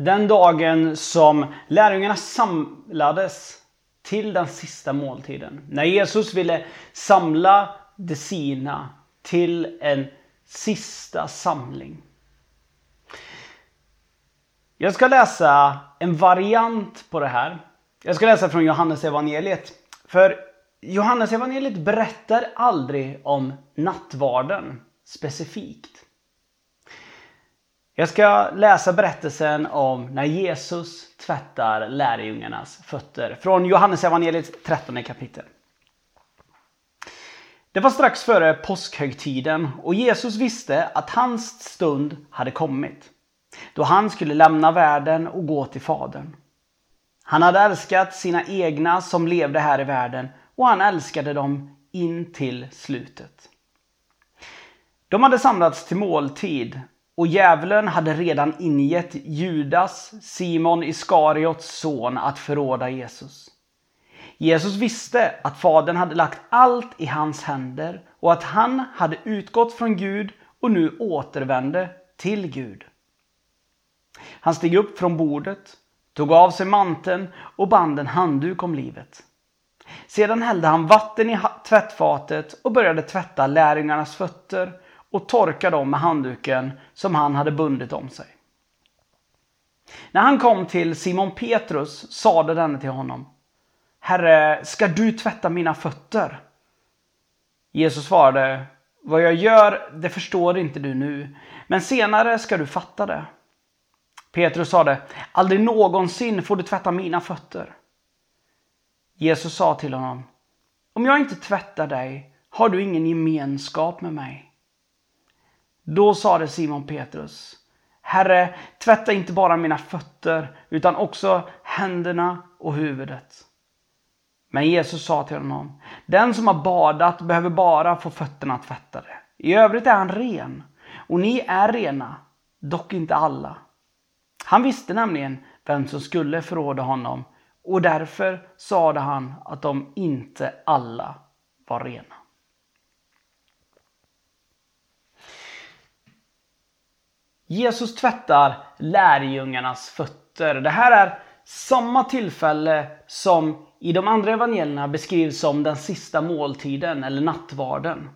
Den dagen som lärjungarna samlades till den sista måltiden. När Jesus ville samla de sina till en sista samling. Jag ska läsa en variant på det här. Jag ska läsa från Johannes evangeliet. För Johannes evangeliet berättar aldrig om nattvarden specifikt. Jag ska läsa berättelsen om när Jesus tvättar lärjungarnas fötter från Johannes evangeliet 13 kapitel. Det var strax före påskhögtiden och Jesus visste att hans stund hade kommit. Då han skulle lämna världen och gå till Fadern. Han hade älskat sina egna som levde här i världen och han älskade dem in till slutet. De hade samlats till måltid och djävulen hade redan ingett Judas, Simon Iskariots son, att förråda Jesus. Jesus visste att Fadern hade lagt allt i hans händer och att han hade utgått från Gud och nu återvände till Gud. Han steg upp från bordet, tog av sig manteln och band en handduk om livet. Sedan hällde han vatten i tvättfatet och började tvätta lärjungarnas fötter och torka dem med handduken som han hade bundit om sig. När han kom till Simon Petrus sade denne till honom Herre, ska du tvätta mina fötter? Jesus svarade Vad jag gör, det förstår inte du nu, men senare ska du fatta det. Petrus sade Aldrig någonsin får du tvätta mina fötter. Jesus sa till honom Om jag inte tvättar dig har du ingen gemenskap med mig. Då sade Simon Petrus Herre, tvätta inte bara mina fötter utan också händerna och huvudet. Men Jesus sa till honom Den som har badat behöver bara få fötterna tvättade. I övrigt är han ren. Och ni är rena, dock inte alla. Han visste nämligen vem som skulle förråda honom och därför sade han att de inte alla var rena. Jesus tvättar lärjungarnas fötter. Det här är samma tillfälle som i de andra evangelierna beskrivs som den sista måltiden eller nattvarden.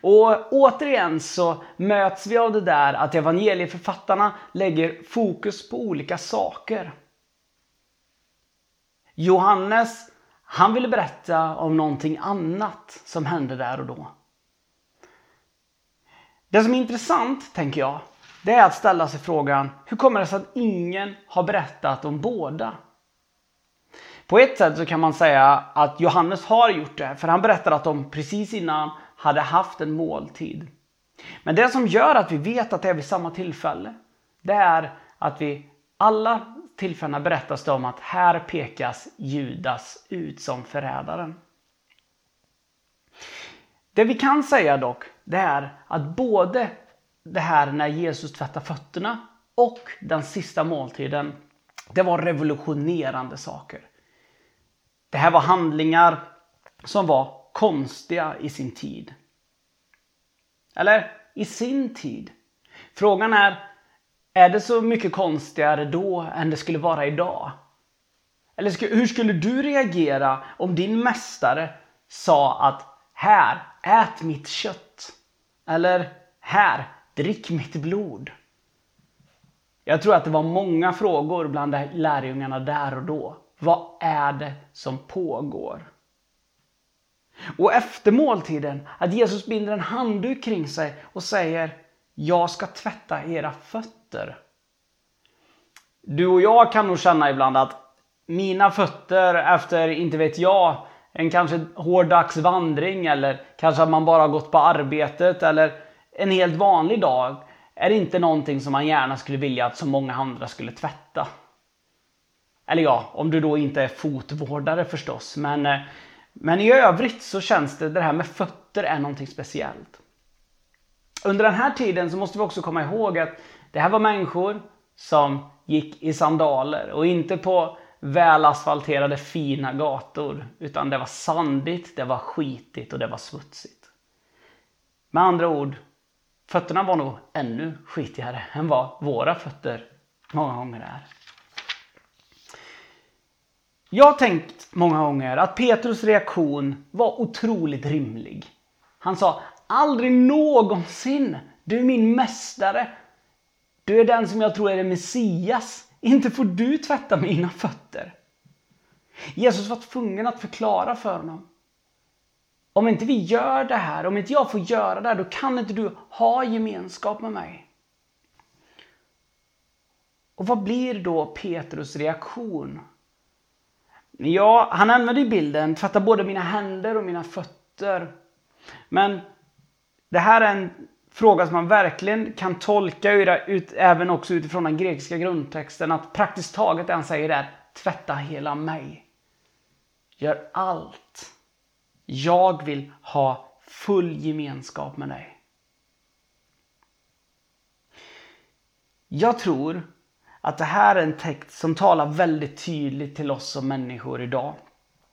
Och återigen så möts vi av det där att evangelieförfattarna lägger fokus på olika saker. Johannes, han ville berätta om någonting annat som hände där och då. Det som är intressant, tänker jag, det är att ställa sig frågan, hur kommer det sig att ingen har berättat om båda? På ett sätt så kan man säga att Johannes har gjort det, för han berättar att de precis innan hade haft en måltid. Men det som gör att vi vet att det är vid samma tillfälle, det är att vi alla tillfällena berättas det om att här pekas Judas ut som förrädaren. Det vi kan säga dock, det är att både det här när Jesus tvättar fötterna och den sista måltiden, det var revolutionerande saker. Det här var handlingar som var konstiga i sin tid. Eller i sin tid. Frågan är, är det så mycket konstigare då än det skulle vara idag? Eller hur skulle du reagera om din mästare sa att här, ät mitt kött. Eller här, Drick mitt blod. Jag tror att det var många frågor bland lärjungarna där och då. Vad är det som pågår? Och efter måltiden, att Jesus binder en handduk kring sig och säger Jag ska tvätta era fötter. Du och jag kan nog känna ibland att mina fötter efter, inte vet jag, en kanske hård dags vandring eller kanske att man bara har gått på arbetet eller en helt vanlig dag är inte någonting som man gärna skulle vilja att så många andra skulle tvätta. Eller ja, om du då inte är fotvårdare förstås. Men, eh, men i övrigt så känns det, det här med fötter är någonting speciellt. Under den här tiden så måste vi också komma ihåg att det här var människor som gick i sandaler och inte på välasfalterade fina gator. Utan det var sandigt, det var skitigt och det var smutsigt. Med andra ord, fötterna var nog ännu skitigare än vad våra fötter många gånger är. Jag har tänkt många gånger att Petrus reaktion var otroligt rimlig. Han sa aldrig någonsin, du är min mästare. Du är den som jag tror är Messias. Inte får du tvätta mina fötter. Jesus var tvungen att förklara för honom. Om inte vi gör det här, om inte jag får göra det här, då kan inte du ha gemenskap med mig. Och vad blir då Petrus reaktion? Ja, han använder bilden, tvätta både mina händer och mina fötter. Men det här är en fråga som man verkligen kan tolka ut, även också utifrån den grekiska grundtexten. Att praktiskt taget det han säger är tvätta hela mig. Gör allt. Jag vill ha full gemenskap med dig. Jag tror att det här är en text som talar väldigt tydligt till oss som människor idag.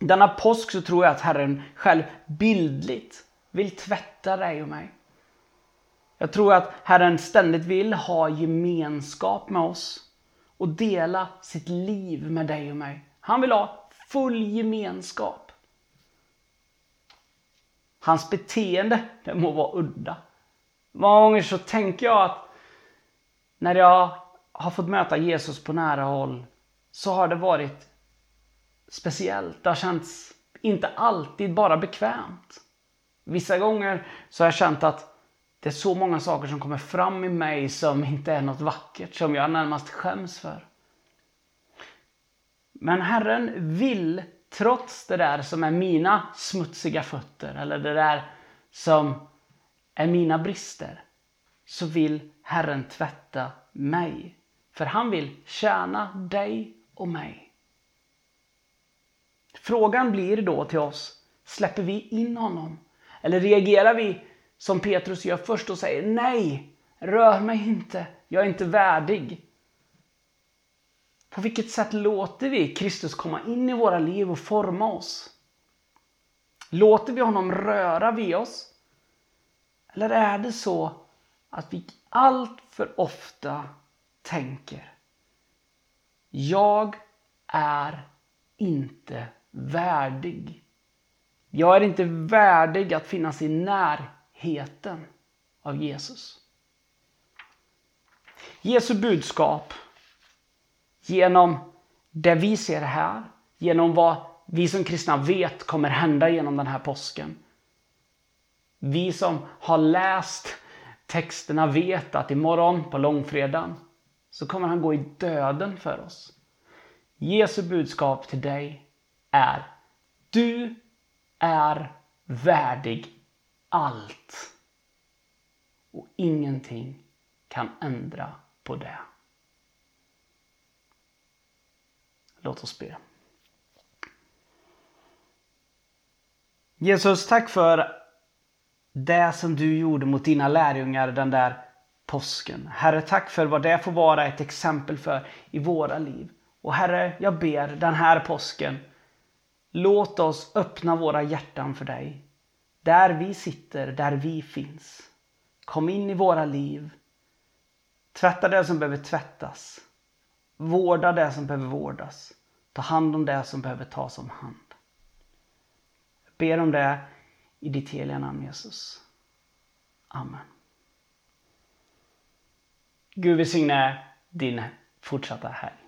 Denna påsk så tror jag att Herren själv bildligt vill tvätta dig och mig. Jag tror att Herren ständigt vill ha gemenskap med oss och dela sitt liv med dig och mig. Han vill ha full gemenskap. Hans beteende, det må vara udda. Många gånger så tänker jag att när jag har fått möta Jesus på nära håll så har det varit speciellt. Det har känts inte alltid bara bekvämt. Vissa gånger så har jag känt att det är så många saker som kommer fram i mig som inte är något vackert, som jag närmast skäms för. Men Herren vill, trots det där som är mina smutsiga fötter, eller det där som är mina brister, så vill Herren tvätta mig. För han vill tjäna dig och mig. Frågan blir då till oss, släpper vi in honom? Eller reagerar vi som Petrus gör först och säger nej, rör mig inte, jag är inte värdig. På vilket sätt låter vi Kristus komma in i våra liv och forma oss? Låter vi honom röra vid oss? Eller är det så att vi allt för ofta tänker Jag är inte värdig. Jag är inte värdig att finnas i närheten av Jesus. Jesu budskap genom det vi ser här, genom vad vi som kristna vet kommer hända genom den här påsken. Vi som har läst texterna vet att imorgon på långfredagen så kommer han gå i döden för oss. Jesu budskap till dig är Du är värdig allt. Och ingenting kan ändra på det. Låt oss be. Jesus, tack för det som du gjorde mot dina lärjungar den där påsken. Herre, tack för vad det får vara ett exempel för i våra liv. Och Herre, jag ber den här påsken, låt oss öppna våra hjärtan för dig. Där vi sitter, där vi finns. Kom in i våra liv. Tvätta det som behöver tvättas. Vårda det som behöver vårdas. Ta hand om det som behöver tas om hand. Jag ber om det i ditt heliga namn Jesus. Amen. Gud välsigne din fortsatta helg.